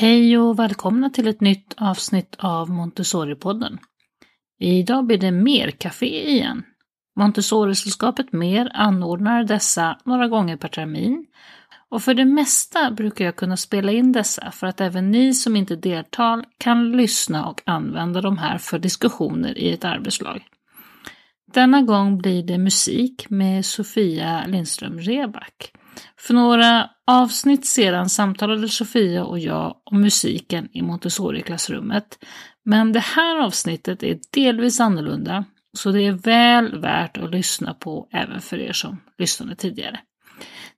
Hej och välkomna till ett nytt avsnitt av Montessori-podden. Idag blir det mer café igen. Montessori-sällskapet Mer anordnar dessa några gånger per termin och för det mesta brukar jag kunna spela in dessa för att även ni som inte deltar kan lyssna och använda de här för diskussioner i ett arbetslag. Denna gång blir det musik med Sofia Lindström Reback. För några avsnitt sedan samtalade Sofia och jag om musiken i Montessori-klassrummet. Men det här avsnittet är delvis annorlunda, så det är väl värt att lyssna på även för er som lyssnade tidigare.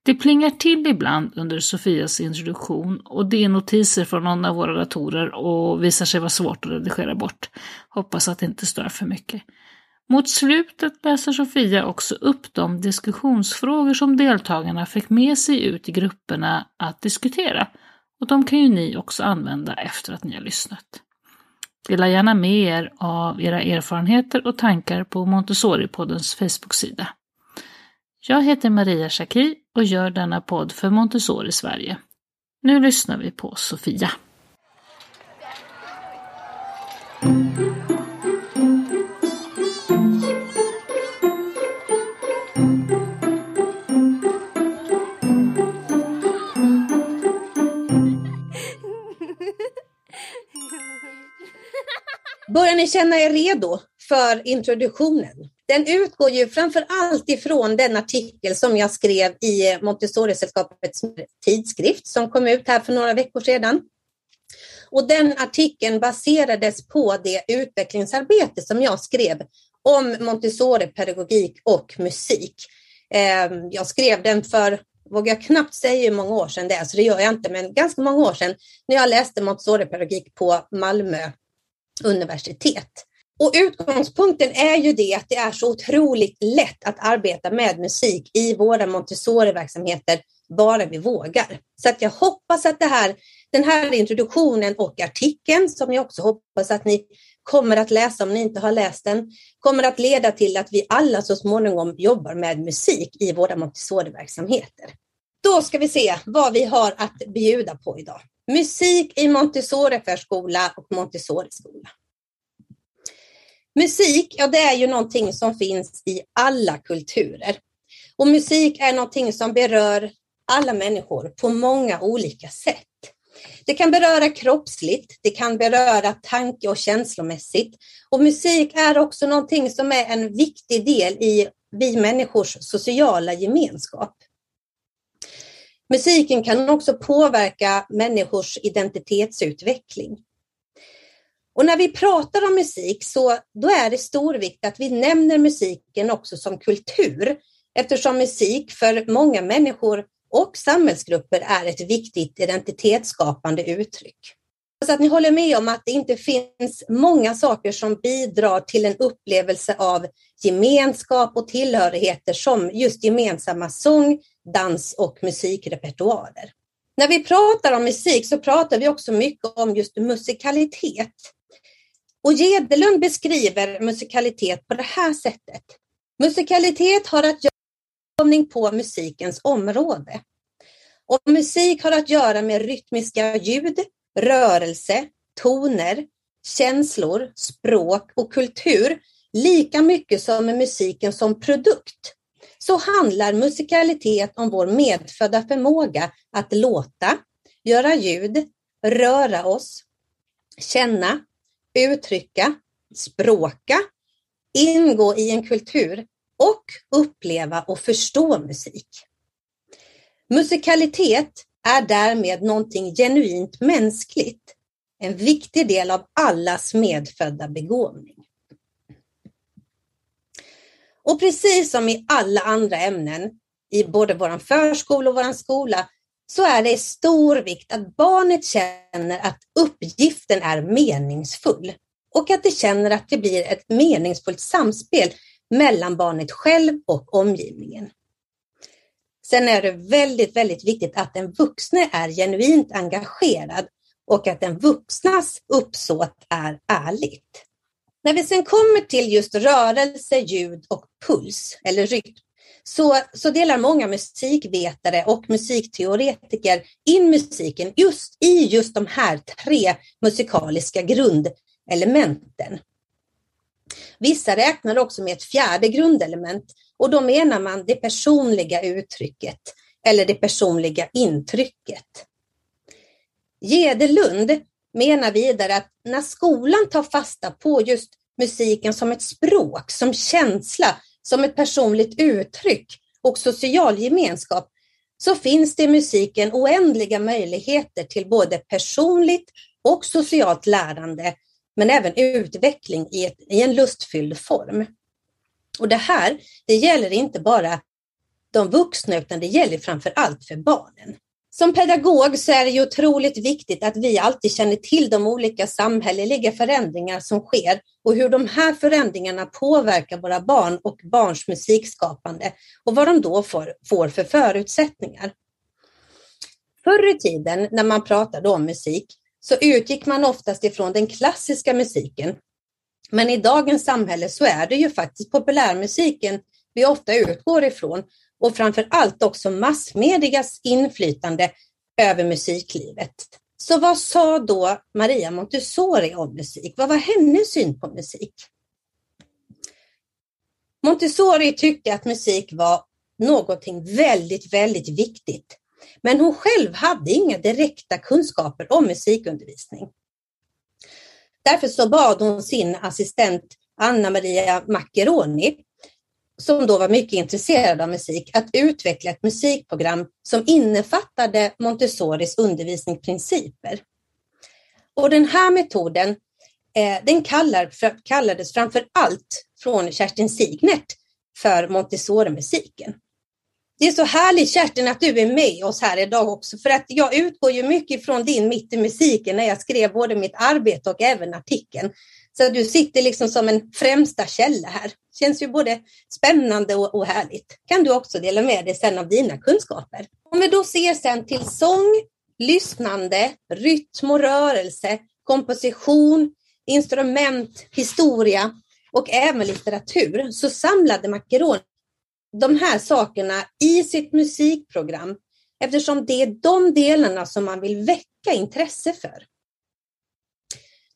Det plingar till ibland under Sofias introduktion och det är notiser från någon av våra datorer och visar sig vara svårt att redigera bort. Hoppas att det inte stör för mycket. Mot slutet läser Sofia också upp de diskussionsfrågor som deltagarna fick med sig ut i grupperna att diskutera. Och de kan ju ni också använda efter att ni har lyssnat. Dela gärna med er av era erfarenheter och tankar på Montessori-poddens Facebook-sida. Jag heter Maria Schacki och gör denna podd för Montessori Sverige. Nu lyssnar vi på Sofia. Börjar ni känna er redo för introduktionen? Den utgår ju framför allt ifrån den artikel som jag skrev i Montessori-sällskapets tidskrift som kom ut här för några veckor sedan. Och den artikeln baserades på det utvecklingsarbete som jag skrev om Montessori-pedagogik och musik. Ehm, jag skrev den för, vågar jag knappt säga hur många år sedan det är, så det gör jag inte, men ganska många år sedan när jag läste Montessori-pedagogik på Malmö universitet. Och utgångspunkten är ju det att det är så otroligt lätt att arbeta med musik i våra Montessori-verksamheter, bara vi vågar. Så att jag hoppas att det här, den här introduktionen och artikeln, som jag också hoppas att ni kommer att läsa om ni inte har läst den, kommer att leda till att vi alla så småningom jobbar med musik i våra Montessori-verksamheter. Då ska vi se vad vi har att bjuda på idag. Musik i Montessori-förskola och Montessori-skola. Musik, ja det är ju någonting som finns i alla kulturer. Och musik är någonting som berör alla människor på många olika sätt. Det kan beröra kroppsligt, det kan beröra tanke och känslomässigt. Och musik är också någonting som är en viktig del i vi människors sociala gemenskap. Musiken kan också påverka människors identitetsutveckling. Och när vi pratar om musik så då är det stor vikt att vi nämner musiken också som kultur eftersom musik för många människor och samhällsgrupper är ett viktigt identitetsskapande uttryck. Så att ni håller med om att det inte finns många saker som bidrar till en upplevelse av gemenskap och tillhörigheter som just gemensamma sång, dans och musikrepertoarer. När vi pratar om musik så pratar vi också mycket om just musikalitet. Och Gedelund beskriver musikalitet på det här sättet. Musikalitet har att göra på musikens område. Och musik har att göra med rytmiska ljud, rörelse, toner, känslor, språk och kultur lika mycket som med musiken som produkt så handlar musikalitet om vår medfödda förmåga att låta, göra ljud, röra oss, känna, uttrycka, språka, ingå i en kultur och uppleva och förstå musik. Musikalitet är därmed någonting genuint mänskligt, en viktig del av allas medfödda begåvning. Och precis som i alla andra ämnen, i både vår förskola och vår skola, så är det stor vikt att barnet känner att uppgiften är meningsfull och att det känner att det blir ett meningsfullt samspel mellan barnet själv och omgivningen. Sen är det väldigt, väldigt viktigt att den vuxne är genuint engagerad och att den vuxnas uppsåt är ärligt. När vi sen kommer till just rörelse, ljud och puls eller rytm så, så delar många musikvetare och musikteoretiker in musiken just i just de här tre musikaliska grundelementen. Vissa räknar också med ett fjärde grundelement och då menar man det personliga uttrycket eller det personliga intrycket. Gedelund menar vidare att när skolan tar fasta på just musiken som ett språk, som känsla, som ett personligt uttryck och social gemenskap, så finns det i musiken oändliga möjligheter till både personligt och socialt lärande, men även utveckling i, ett, i en lustfylld form. Och det här, det gäller inte bara de vuxna, utan det gäller framför allt för barnen. Som pedagog så är det ju otroligt viktigt att vi alltid känner till de olika samhälleliga förändringar som sker och hur de här förändringarna påverkar våra barn och barns musikskapande och vad de då får, får för förutsättningar. Förr i tiden när man pratade om musik så utgick man oftast ifrån den klassiska musiken. Men i dagens samhälle så är det ju faktiskt populärmusiken vi ofta utgår ifrån och framför allt också massmedias inflytande över musiklivet. Så vad sa då Maria Montessori om musik? Vad var hennes syn på musik? Montessori tyckte att musik var någonting väldigt, väldigt viktigt. Men hon själv hade inga direkta kunskaper om musikundervisning. Därför så bad hon sin assistent Anna Maria Maccheroni som då var mycket intresserad av musik, att utveckla ett musikprogram som innefattade Montessoris undervisningsprinciper. Och den här metoden eh, den kallar, kallades framför allt från Kerstin Signet för Montessori-musiken. Det är så härligt Kerstin att du är med oss här idag också, för att jag utgår ju mycket från din Mitt i musiken när jag skrev både mitt arbete och även artikeln. Så du sitter liksom som en främsta källa här. Känns ju både spännande och, och härligt. Kan du också dela med dig sen av dina kunskaper. Om vi då ser sen till sång, lyssnande, rytm och rörelse, komposition, instrument, historia och även litteratur så samlade Macron de här sakerna i sitt musikprogram eftersom det är de delarna som man vill väcka intresse för.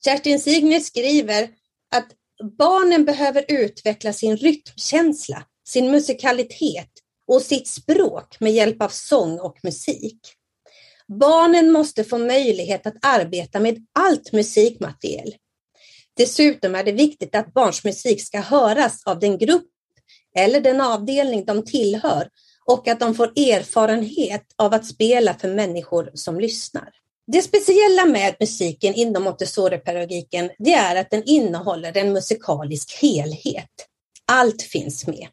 Kerstin Signe skriver att barnen behöver utveckla sin rytmkänsla, sin musikalitet och sitt språk med hjälp av sång och musik. Barnen måste få möjlighet att arbeta med allt musikmaterial. Dessutom är det viktigt att barns musik ska höras av den grupp eller den avdelning de tillhör och att de får erfarenhet av att spela för människor som lyssnar. Det speciella med musiken inom Montessori-pedagogiken det är att den innehåller en musikalisk helhet. Allt finns med.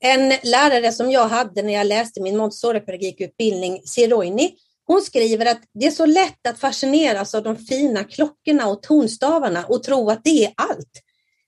En lärare som jag hade när jag läste min Montessori-pedagogikutbildning, Siroini, hon skriver att det är så lätt att fascineras av de fina klockorna och tonstavarna och tro att det är allt.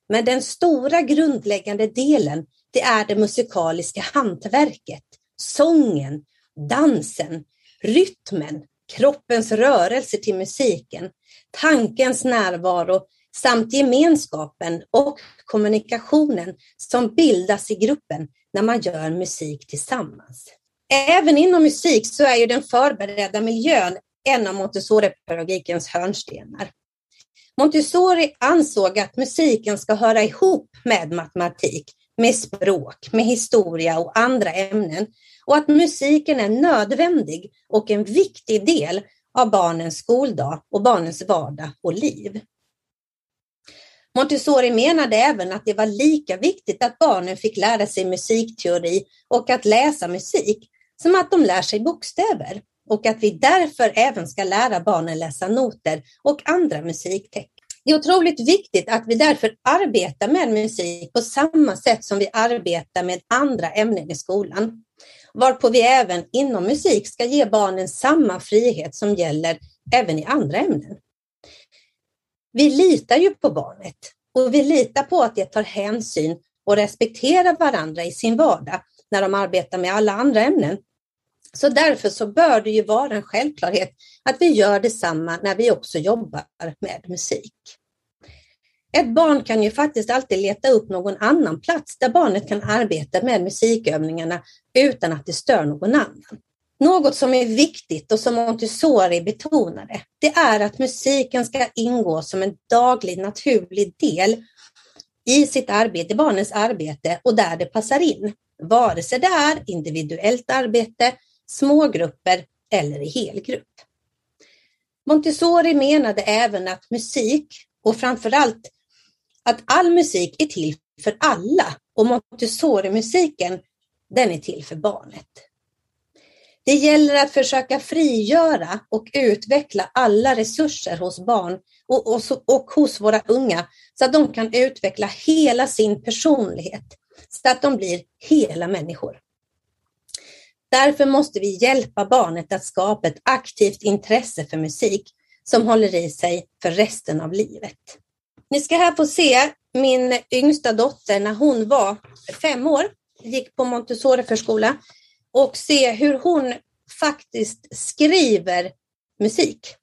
Men den stora grundläggande delen, det är det musikaliska hantverket, sången, dansen, rytmen, kroppens rörelse till musiken, tankens närvaro samt gemenskapen och kommunikationen som bildas i gruppen när man gör musik tillsammans. Även inom musik så är ju den förberedda miljön en av Montessori-pedagogikens hörnstenar. Montessori ansåg att musiken ska höra ihop med matematik, med språk, med historia och andra ämnen och att musiken är nödvändig och en viktig del av barnens skoldag och barnens vardag och liv. Montessori menade även att det var lika viktigt att barnen fick lära sig musikteori och att läsa musik som att de lär sig bokstäver och att vi därför även ska lära barnen läsa noter och andra musiktecken. Det är otroligt viktigt att vi därför arbetar med musik på samma sätt som vi arbetar med andra ämnen i skolan varpå vi även inom musik ska ge barnen samma frihet som gäller även i andra ämnen. Vi litar ju på barnet och vi litar på att det tar hänsyn och respekterar varandra i sin vardag när de arbetar med alla andra ämnen. Så därför så bör det ju vara en självklarhet att vi gör detsamma när vi också jobbar med musik. Ett barn kan ju faktiskt alltid leta upp någon annan plats där barnet kan arbeta med musikövningarna utan att det stör någon annan. Något som är viktigt och som Montessori betonade, det är att musiken ska ingå som en daglig naturlig del i sitt arbete, barnens arbete och där det passar in. Vare sig det är individuellt arbete, små grupper eller i helgrupp. Montessori menade även att musik och framförallt att all musik är till för alla och Montessori-musiken den är till för barnet. Det gäller att försöka frigöra och utveckla alla resurser hos barn och, och, och hos våra unga så att de kan utveckla hela sin personlighet, så att de blir hela människor. Därför måste vi hjälpa barnet att skapa ett aktivt intresse för musik som håller i sig för resten av livet. Ni ska här få se min yngsta dotter när hon var fem år, gick på Montessori-förskola och se hur hon faktiskt skriver musik.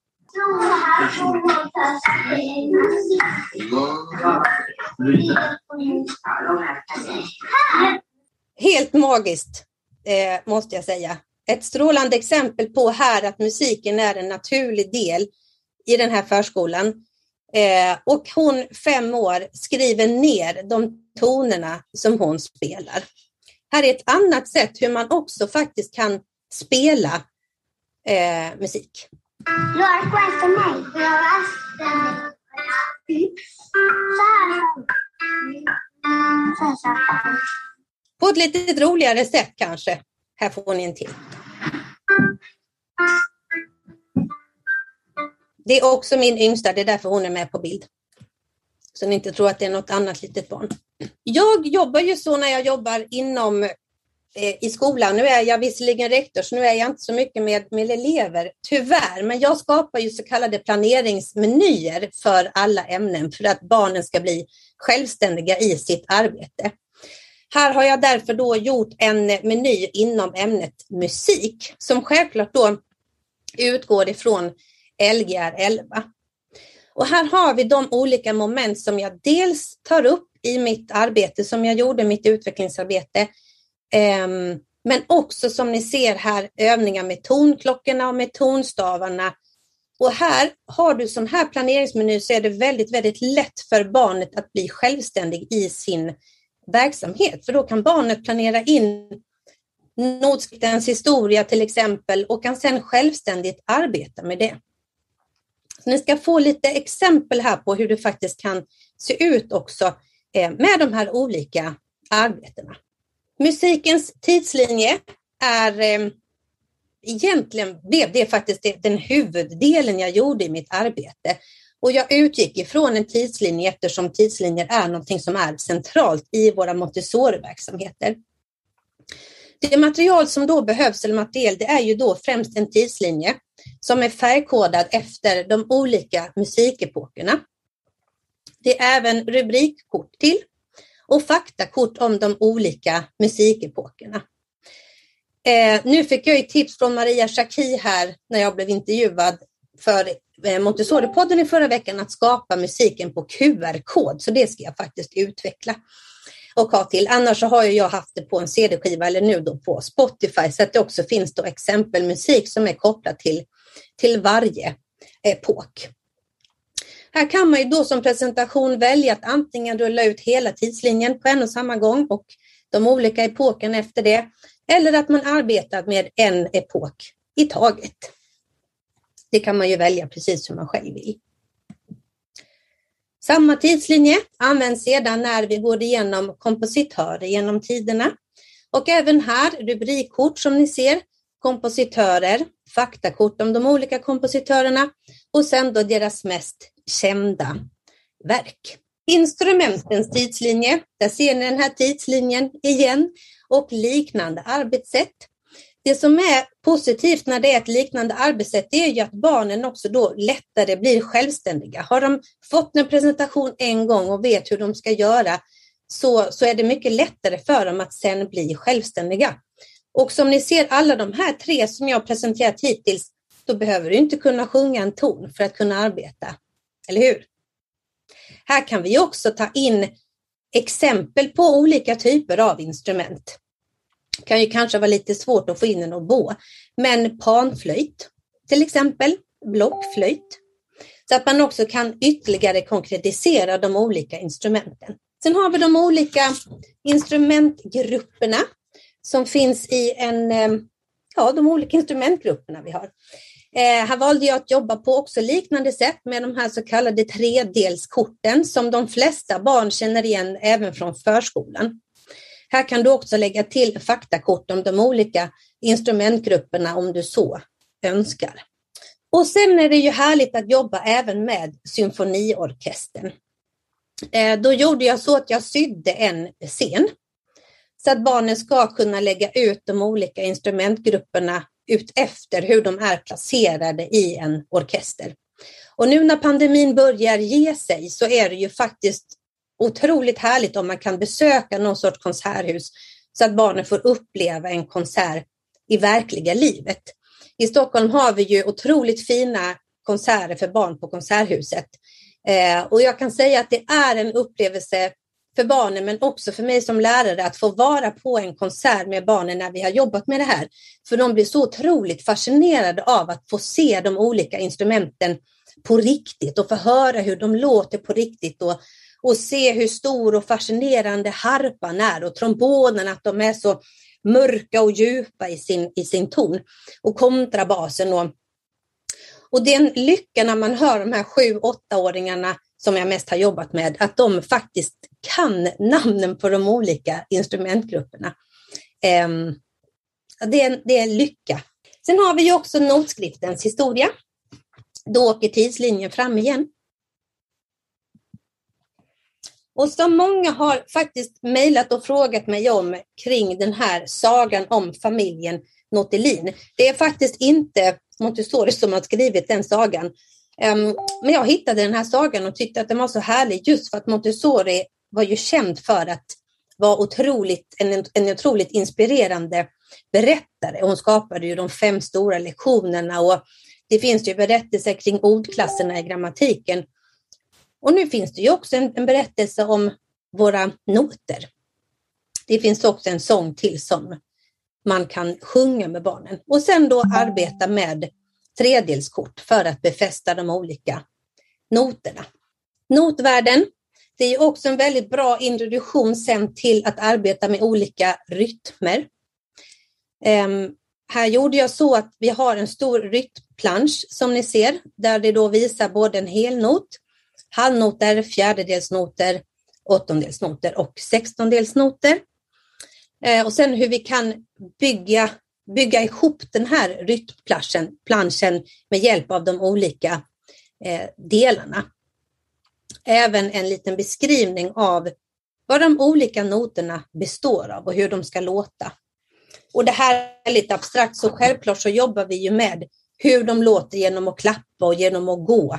Helt magiskt, eh, måste jag säga. Ett strålande exempel på här att musiken är en naturlig del i den här förskolan. Eh, och hon, fem år, skriver ner de tonerna som hon spelar. Här är ett annat sätt hur man också faktiskt kan spela eh, musik. På ett lite roligare sätt kanske. Här får ni en till. Det är också min yngsta, det är därför hon är med på bild. Så ni inte tror att det är något annat litet barn. Jag jobbar ju så när jag jobbar inom eh, i skolan. Nu är jag visserligen rektor, så nu är jag inte så mycket med, med elever, tyvärr. Men jag skapar ju så kallade planeringsmenyer för alla ämnen för att barnen ska bli självständiga i sitt arbete. Här har jag därför då gjort en meny inom ämnet musik som självklart då utgår ifrån Lgr 11. Och här har vi de olika moment som jag dels tar upp i mitt arbete som jag gjorde, mitt utvecklingsarbete. Ehm, men också som ni ser här övningar med tonklockorna och med tonstavarna. Och här har du sån här planeringsmeny så är det väldigt, väldigt lätt för barnet att bli självständig i sin verksamhet. För då kan barnet planera in notskriftens historia till exempel och kan sedan självständigt arbeta med det. Så ni ska få lite exempel här på hur det faktiskt kan se ut också eh, med de här olika arbetena. Musikens tidslinje är eh, egentligen det det faktiskt den huvuddelen jag gjorde i mitt arbete. Och jag utgick ifrån en tidslinje eftersom tidslinjer är någonting som är centralt i våra Montessori-verksamheter. Det material som då behövs, eller material, det är ju då främst en tidslinje som är färgkodad efter de olika musikepokerna. Det är även rubrikkort till och faktakort om de olika musikepokerna. Eh, nu fick jag ett tips från Maria Schacki här när jag blev intervjuad för Eh, Montessori-podden i förra veckan att skapa musiken på QR-kod, så det ska jag faktiskt utveckla och ha till. Annars så har jag haft det på en CD-skiva eller nu då på Spotify så att det också finns då exempelmusik som är kopplad till, till varje epok. Här kan man ju då som presentation välja att antingen rulla ut hela tidslinjen på en och samma gång och de olika epokerna efter det, eller att man arbetar med en epok i taget. Det kan man ju välja precis hur man själv vill. Samma tidslinje används sedan när vi går igenom kompositörer genom tiderna. Och även här rubrikkort som ni ser, kompositörer, faktakort om de olika kompositörerna och sen då deras mest kända verk. Instrumentens tidslinje, där ser ni den här tidslinjen igen och liknande arbetssätt. Det som är positivt när det är ett liknande arbetssätt det är ju att barnen också då lättare blir självständiga. Har de fått en presentation en gång och vet hur de ska göra så, så är det mycket lättare för dem att sen bli självständiga. Och som ni ser alla de här tre som jag presenterat hittills, då behöver du inte kunna sjunga en ton för att kunna arbeta. Eller hur? Här kan vi också ta in exempel på olika typer av instrument. Det kan ju kanske vara lite svårt att få in en oboe, men panflöjt till exempel, blockflöjt, så att man också kan ytterligare konkretisera de olika instrumenten. Sen har vi de olika instrumentgrupperna som finns i en, eh, ja, de olika instrumentgrupperna vi har. Eh, här valde jag att jobba på också liknande sätt med de här så kallade tredelskorten som de flesta barn känner igen även från förskolan. Här kan du också lägga till faktakort om de olika instrumentgrupperna om du så önskar. Och sen är det ju härligt att jobba även med symfoniorkestern. Eh, då gjorde jag så att jag sydde en scen så att barnen ska kunna lägga ut de olika instrumentgrupperna utefter hur de är placerade i en orkester. Och nu när pandemin börjar ge sig så är det ju faktiskt otroligt härligt om man kan besöka någon sorts konserthus så att barnen får uppleva en konsert i verkliga livet. I Stockholm har vi ju otroligt fina konserter för barn på Konserthuset. Eh, och jag kan säga att det är en upplevelse för barnen men också för mig som lärare att få vara på en konsert med barnen när vi har jobbat med det här. För de blir så otroligt fascinerade av att få se de olika instrumenten på riktigt och få höra hur de låter på riktigt och, och se hur stor och fascinerande harpan är och trombonen, att de är så mörka och djupa i sin, i sin ton. Och kontrabasen och, och den lycka när man hör de här sju, åttaåringarna som jag mest har jobbat med, att de faktiskt kan namnen på de olika instrumentgrupperna. Ehm, det är, det är lycka. Sen har vi ju också notskriftens historia. Då åker tidslinjen fram igen. Och som många har faktiskt mejlat och frågat mig om kring den här sagan om familjen Notelin. Det är faktiskt inte Montessori som har skrivit den sagan. Ehm, men jag hittade den här sagan och tyckte att den var så härlig just för att Montessori var ju känd för att vara otroligt, en, en otroligt inspirerande berättare. Hon skapade ju de fem stora lektionerna och det finns ju berättelser kring ordklasserna i grammatiken. Och nu finns det ju också en, en berättelse om våra noter. Det finns också en sång till som man kan sjunga med barnen och sen då arbeta med tredelskort för att befästa de olika noterna. Notvärden, det är också en väldigt bra introduktion sen till att arbeta med olika rytmer. Um, här gjorde jag så att vi har en stor rytmplansch som ni ser, där det då visar både en helnot, halvnoter, fjärdedelsnoter, åttondelsnoter och sextondelsnoter. Eh, och sen hur vi kan bygga bygga ihop den här rytmplanschen med hjälp av de olika eh, delarna. Även en liten beskrivning av vad de olika noterna består av och hur de ska låta. Och det här är lite abstrakt, så självklart så jobbar vi ju med hur de låter genom att klappa och genom att gå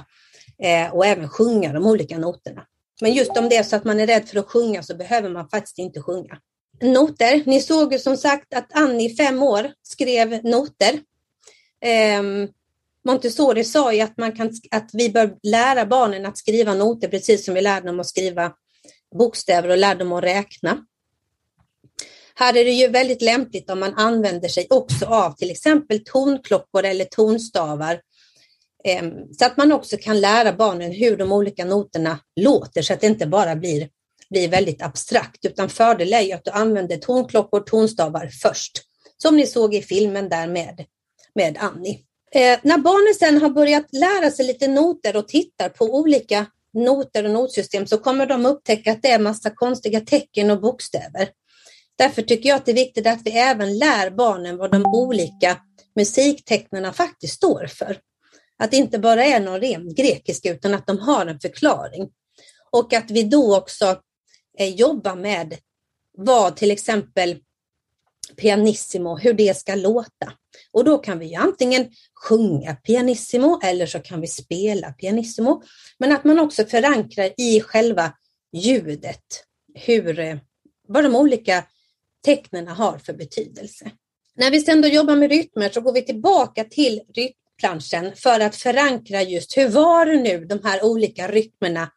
eh, och även sjunga de olika noterna. Men just om det är så att man är rädd för att sjunga så behöver man faktiskt inte sjunga noter. Ni såg ju som sagt att Annie, fem år, skrev noter. Eh, Montessori sa ju att, man kan, att vi bör lära barnen att skriva noter precis som vi lär dem att skriva bokstäver och lär dem att räkna. Här är det ju väldigt lämpligt om man använder sig också av till exempel tonklockor eller tonstavar. Ehm, så att man också kan lära barnen hur de olika noterna låter så att det inte bara blir blir väldigt abstrakt, utan fördel är ju att du använder tonklockor, och tonstavar först, som ni såg i filmen där med, med Annie. Eh, när barnen sen har börjat lära sig lite noter och tittar på olika noter och notsystem så kommer de upptäcka att det är massa konstiga tecken och bokstäver. Därför tycker jag att det är viktigt att vi även lär barnen vad de olika musiktecknarna faktiskt står för. Att det inte bara är någon ren grekiska utan att de har en förklaring. Och att vi då också Eh, jobbar med vad till exempel pianissimo, hur det ska låta. Och då kan vi antingen sjunga pianissimo eller så kan vi spela pianissimo. Men att man också förankrar i själva ljudet, hur, eh, vad de olika tecknen har för betydelse. När vi sedan då jobbar med rytmer så går vi tillbaka till rytmplanschen för att förankra just hur var det nu de här olika rytmerna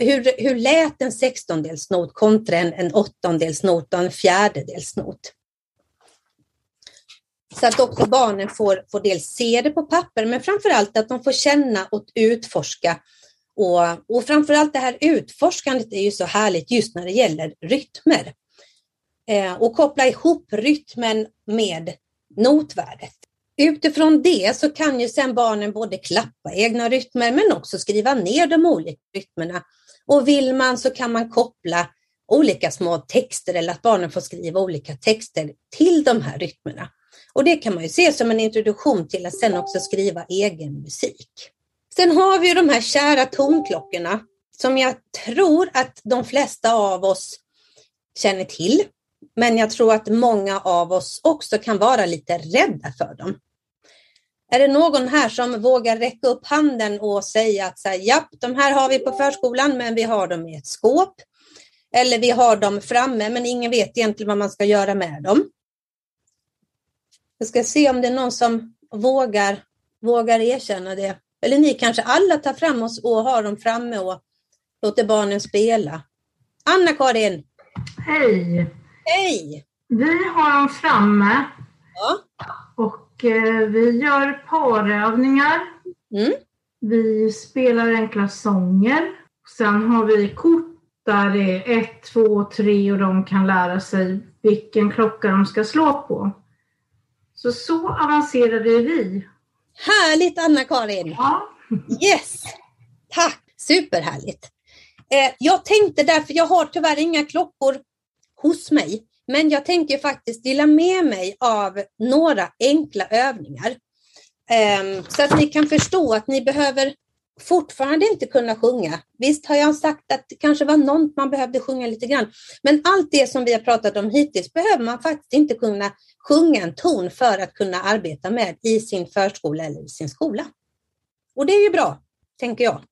hur, hur lät en sextondelsnot kontra en, en åttondelsnot och en fjärdedelsnot? Så att också barnen får, får dels se det på papper, men framför allt att de får känna och utforska. Och, och framför allt det här utforskandet är ju så härligt just när det gäller rytmer. Eh, och koppla ihop rytmen med notvärdet. Utifrån det så kan ju sedan barnen både klappa egna rytmer men också skriva ner de olika rytmerna. Och vill man så kan man koppla olika små texter eller att barnen får skriva olika texter till de här rytmerna. Och det kan man ju se som en introduktion till att sen också skriva egen musik. Sen har vi ju de här kära tonklockorna som jag tror att de flesta av oss känner till. Men jag tror att många av oss också kan vara lite rädda för dem. Är det någon här som vågar räcka upp handen och säga att så här, japp, de här har vi på förskolan, men vi har dem i ett skåp. Eller vi har dem framme, men ingen vet egentligen vad man ska göra med dem. Jag ska se om det är någon som vågar, vågar erkänna det. Eller ni kanske alla tar fram oss och har dem framme och låter barnen spela. Anna-Karin! Hej! Hej! Vi har dem framme. Ja. Och vi gör parövningar. Mm. Vi spelar enkla sånger. Sen har vi kort där det är ett, två, tre och de kan lära sig vilken klocka de ska slå på. Så så avancerade vi. Härligt Anna-Karin! Ja. Yes! Tack! Superhärligt! Eh, jag tänkte därför, jag har tyvärr inga klockor hos mig, men jag tänker faktiskt dela med mig av några enkla övningar. Ehm, så att ni kan förstå att ni behöver fortfarande inte kunna sjunga. Visst har jag sagt att det kanske var något man behövde sjunga lite grann, men allt det som vi har pratat om hittills behöver man faktiskt inte kunna sjunga en ton för att kunna arbeta med i sin förskola eller i sin skola. Och det är ju bra, tänker jag.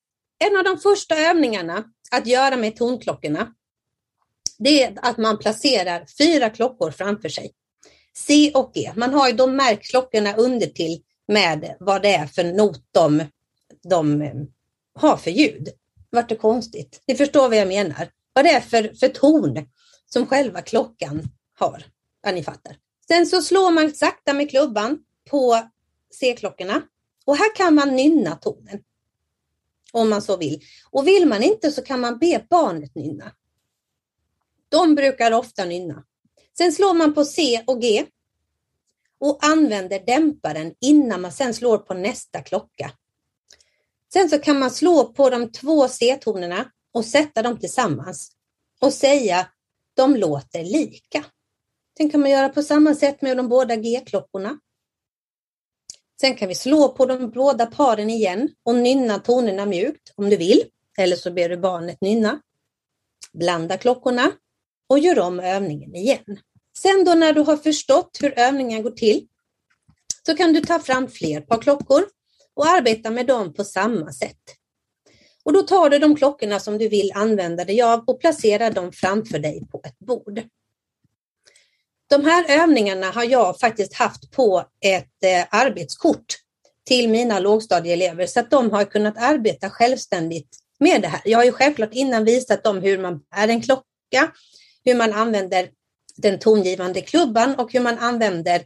En av de första övningarna att göra med tonklockorna, det är att man placerar fyra klockor framför sig. C och G. Man har ju de märkt klockorna under till med vad det är för not de, de eh, har för ljud. Vart det konstigt? Ni förstår vad jag menar. Vad det är för, för ton som själva klockan har. Ja, ni fattar. Sen så slår man sakta med klubban på C-klockorna och här kan man nynna tonen. Om man så vill. Och vill man inte så kan man be barnet nynna. De brukar ofta nynna. Sen slår man på C och G och använder dämparen innan man sen slår på nästa klocka. Sen så kan man slå på de två C-tonerna och sätta dem tillsammans och säga de låter lika. Sen kan man göra på samma sätt med de båda G-klockorna. Sen kan vi slå på de båda paren igen och nynna tonerna mjukt om du vill. Eller så ber du barnet nynna. Blanda klockorna och gör om övningen igen. Sen då när du har förstått hur övningen går till så kan du ta fram fler par klockor och arbeta med dem på samma sätt. Och då tar du de klockorna som du vill använda dig av och placerar dem framför dig på ett bord. De här övningarna har jag faktiskt haft på ett eh, arbetskort till mina lågstadieelever så att de har kunnat arbeta självständigt med det här. Jag har ju självklart innan visat dem hur man bär en klocka, hur man använder den tongivande klubban och hur man använder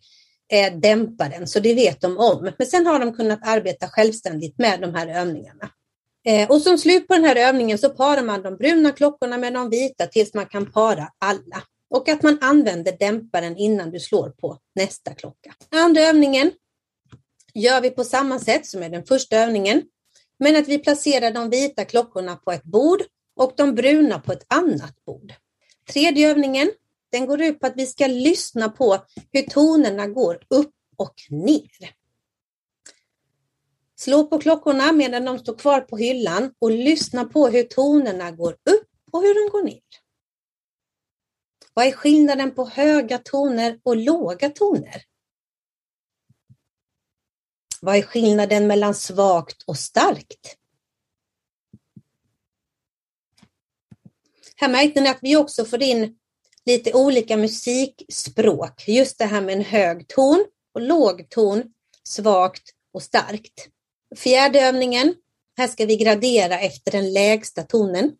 eh, dämparen, så det vet de om. Men sen har de kunnat arbeta självständigt med de här övningarna. Eh, och som slut på den här övningen så parar man de bruna klockorna med de vita tills man kan para alla. Och att man använder dämparen innan du slår på nästa klocka. Andra övningen gör vi på samma sätt som med den första övningen. Men att vi placerar de vita klockorna på ett bord och de bruna på ett annat bord. Tredje övningen, den går ut på att vi ska lyssna på hur tonerna går upp och ner. Slå på klockorna medan de står kvar på hyllan och lyssna på hur tonerna går upp och hur de går ner. Vad är skillnaden på höga toner och låga toner? Vad är skillnaden mellan svagt och starkt? Här märkte ni att vi också får in lite olika musikspråk. Just det här med en hög ton och låg ton, svagt och starkt. Fjärde övningen Här ska vi gradera efter den lägsta tonen.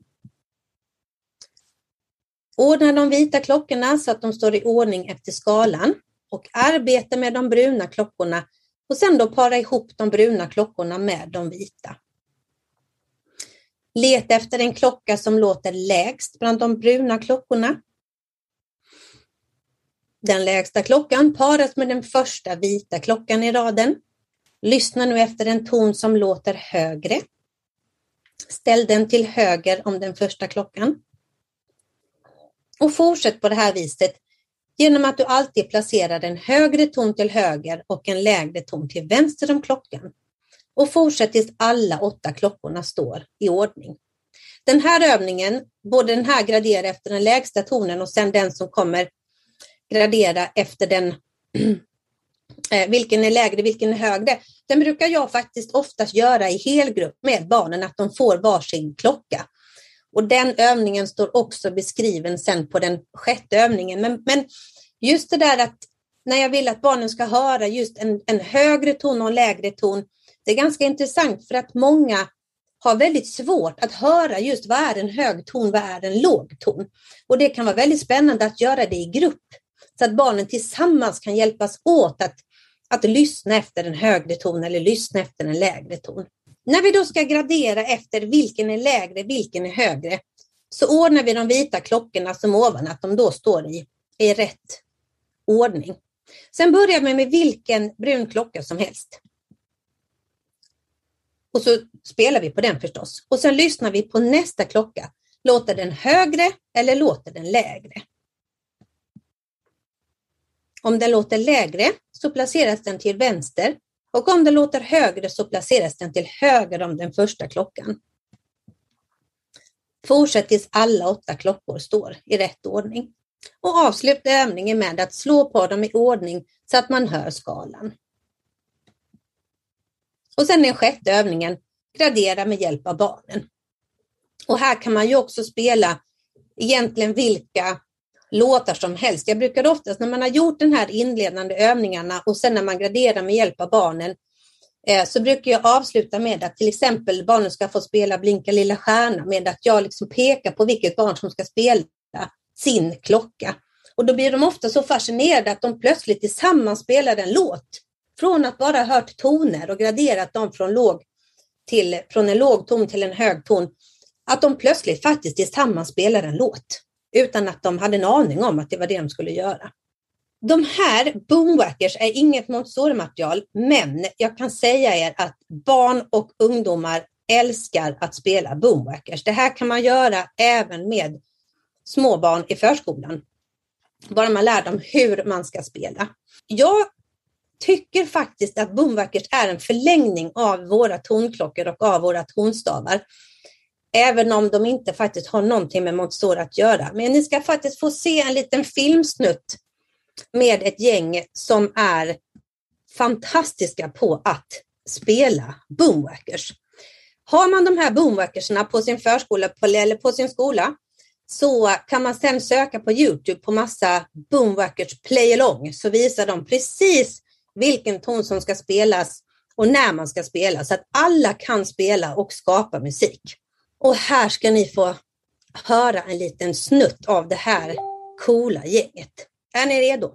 Ordna de vita klockorna så att de står i ordning efter skalan och arbeta med de bruna klockorna och sen då para ihop de bruna klockorna med de vita. Leta efter en klocka som låter lägst bland de bruna klockorna. Den lägsta klockan paras med den första vita klockan i raden. Lyssna nu efter en ton som låter högre. Ställ den till höger om den första klockan. Och fortsätt på det här viset genom att du alltid placerar en högre ton till höger och en lägre ton till vänster om klockan. Och fortsätt tills alla åtta klockorna står i ordning. Den här övningen, både den här gradera efter den lägsta tonen och sen den som kommer gradera efter den eh, vilken är lägre, vilken är högre. Den brukar jag faktiskt oftast göra i helgrupp med barnen, att de får varsin klocka. Och den övningen står också beskriven sen på den sjätte övningen. Men, men just det där att när jag vill att barnen ska höra just en, en högre ton och en lägre ton, det är ganska intressant för att många har väldigt svårt att höra just vad är en hög ton, vad är en låg ton. Och det kan vara väldigt spännande att göra det i grupp så att barnen tillsammans kan hjälpas åt att, att lyssna efter en högre ton eller lyssna efter en lägre ton. När vi då ska gradera efter vilken är lägre, vilken är högre, så ordnar vi de vita klockorna som ovan, att de då står i, i rätt ordning. Sen börjar vi med vilken brun klocka som helst. Och så spelar vi på den förstås. Och sen lyssnar vi på nästa klocka. Låter den högre eller låter den lägre? Om den låter lägre så placeras den till vänster och om den låter högre så placeras den till höger om den första klockan. Fortsätt tills alla åtta klockor står i rätt ordning. Och avsluta övningen med att slå på dem i ordning så att man hör skalan. Och sen den sjätte övningen, gradera med hjälp av barnen. Och här kan man ju också spela egentligen vilka låtar som helst. Jag brukar oftast när man har gjort den här inledande övningarna och sen när man graderar med hjälp av barnen eh, så brukar jag avsluta med att till exempel barnen ska få spela Blinka lilla stjärna med att jag liksom pekar på vilket barn som ska spela sin klocka. Och då blir de ofta så fascinerade att de plötsligt tillsammans spelar en låt. Från att bara ha hört toner och graderat dem från, låg till, från en låg ton till en hög ton, att de plötsligt faktiskt tillsammans spelar en låt utan att de hade en aning om att det var det de skulle göra. De här boomwackers är inget Montessori-material, men jag kan säga er att barn och ungdomar älskar att spela boomwackers. Det här kan man göra även med småbarn i förskolan. Bara man lär dem hur man ska spela. Jag tycker faktiskt att boomwackers är en förlängning av våra tonklockor och av våra tonstavar. Även om de inte faktiskt har någonting med Montessori att göra. Men ni ska faktiskt få se en liten filmsnutt med ett gäng som är fantastiska på att spela boomwackers. Har man de här boomwackerserna på sin förskola eller på sin skola så kan man sedan söka på Youtube på massa boomwackers play along så visar de precis vilken ton som ska spelas och när man ska spela så att alla kan spela och skapa musik. Och här ska ni få höra en liten snutt av det här coola gänget. Är ni redo?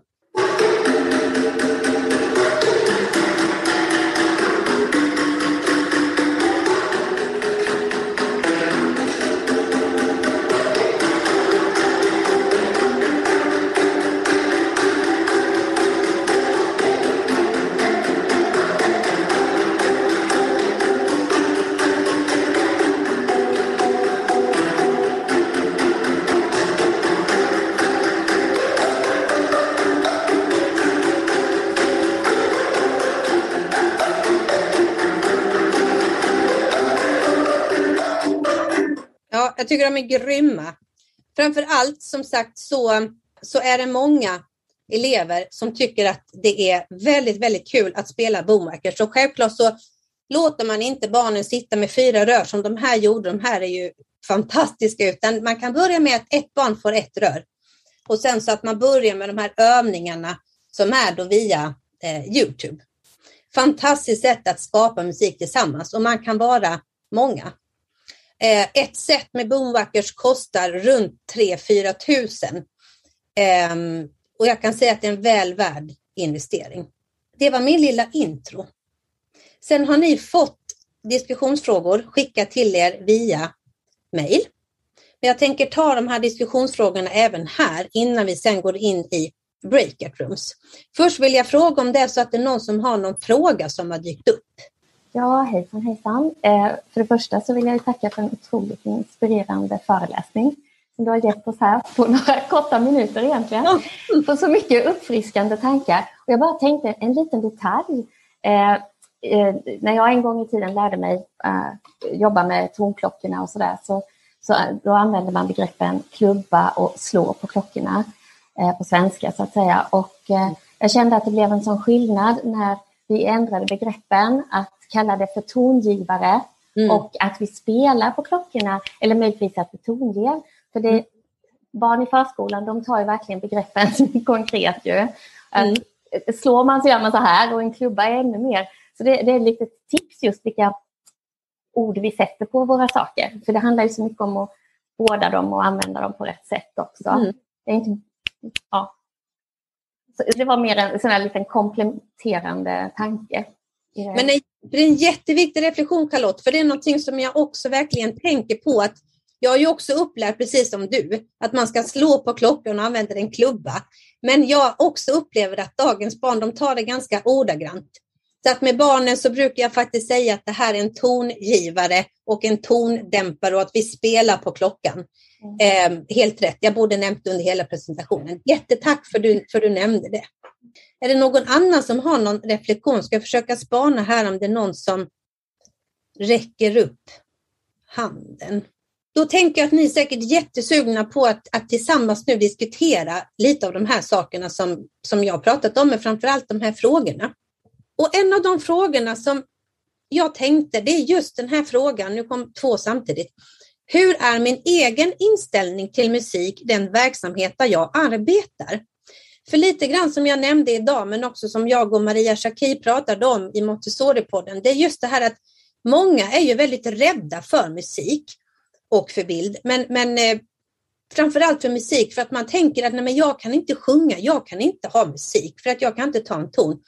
Jag tycker de är grymma. Framför allt som sagt så, så är det många elever som tycker att det är väldigt, väldigt kul att spela boomwackers. Så självklart så låter man inte barnen sitta med fyra rör som de här gjorde. De här är ju fantastiska, utan man kan börja med att ett barn får ett rör. Och sen så att man börjar med de här övningarna som är då via eh, Youtube. Fantastiskt sätt att skapa musik tillsammans och man kan vara många. Eh, ett set med boomwackers kostar runt 3-4 tusen. Eh, och jag kan säga att det är en väl värd investering. Det var min lilla intro. Sen har ni fått diskussionsfrågor skickat till er via mail. Men jag tänker ta de här diskussionsfrågorna även här innan vi sen går in i breakout rooms. Först vill jag fråga om det är så att det är någon som har någon fråga som har dykt upp. Ja, hejsan hejsan. Eh, för det första så vill jag tacka för en otroligt inspirerande föreläsning som du har gett oss här på några korta minuter egentligen. Mm. Så mycket uppfriskande tankar. Och jag bara tänkte en liten detalj. Eh, eh, när jag en gång i tiden lärde mig jobba med tonklockorna och sådär så, så då använde man begreppen klubba och slå på klockorna på svenska så att säga. Och jag kände att det blev en sån skillnad när vi ändrade begreppen, att kalla det för tongivare mm. och att vi spelar på klockorna eller möjligtvis att vi tonger. För det, mm. barn i förskolan de tar ju verkligen begreppen konkret ju. Mm. Slår man så gör man så här och en klubba är ännu mer. Så det, det är ett litet tips just vilka ord vi sätter på våra saker. För det handlar ju så mycket om att vårda dem och använda dem på rätt sätt också. Mm. Det, är inte, ja. Så det var mer en sån här liten kompletterande tanke. Men det är en jätteviktig reflektion Charlotte, för det är någonting som jag också verkligen tänker på att jag har ju också upplärt, precis som du, att man ska slå på klockan och använda en klubba. Men jag också upplever att dagens barn, de tar det ganska ordagrant. Så att med barnen så brukar jag faktiskt säga att det här är en tongivare och en tondämpare och att vi spelar på klockan. Mm. Eh, helt rätt, jag borde nämnt under hela presentationen. Jättetack för du, för du nämnde det. Är det någon annan som har någon reflektion? Ska jag försöka spana här om det är någon som räcker upp handen. Då tänker jag att ni är säkert jättesugna på att, att tillsammans nu diskutera lite av de här sakerna som, som jag pratat om, men framför allt de här frågorna. Och en av de frågorna som jag tänkte, det är just den här frågan, nu kom två samtidigt. Hur är min egen inställning till musik, den verksamhet där jag arbetar? För lite grann som jag nämnde idag, men också som jag och Maria Schacki pratade om i Montessori-podden, det är just det här att många är ju väldigt rädda för musik och för bild, men, men eh, framförallt för musik för att man tänker att nej, men jag kan inte sjunga, jag kan inte ha musik för att jag kan inte ta en ton.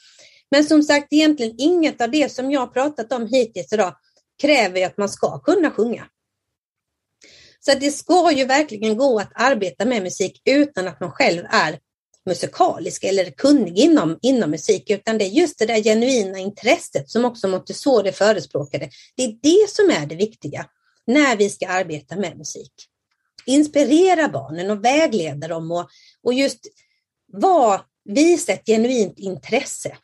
Men som sagt, egentligen inget av det som jag pratat om hittills idag kräver att man ska kunna sjunga. Så det ska ju verkligen gå att arbeta med musik utan att man själv är musikalisk eller kunnig inom, inom musik, utan det är just det där genuina intresset som också Montessori förespråkade. Det är det som är det viktiga när vi ska arbeta med musik. Inspirera barnen och vägleda dem och, och just var, visa ett genuint intresse.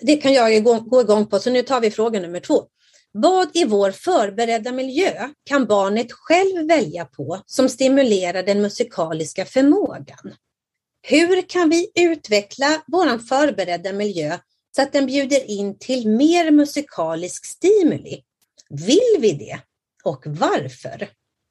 Det kan jag gå, gå igång på, så nu tar vi fråga nummer två. Vad i vår förberedda miljö kan barnet själv välja på som stimulerar den musikaliska förmågan? Hur kan vi utveckla vår förberedda miljö så att den bjuder in till mer musikalisk stimuli? Vill vi det? Och varför?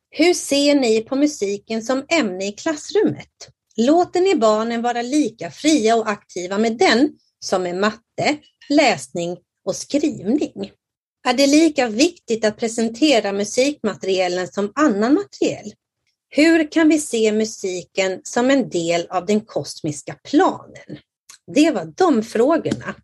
Hur ser ni på musiken som ämne i klassrummet? Låter ni barnen vara lika fria och aktiva med den som med matte, läsning och skrivning? Är det lika viktigt att presentera musikmaterialen som annan materiel. Hur kan vi se musiken som en del av den kosmiska planen? Det var de frågorna.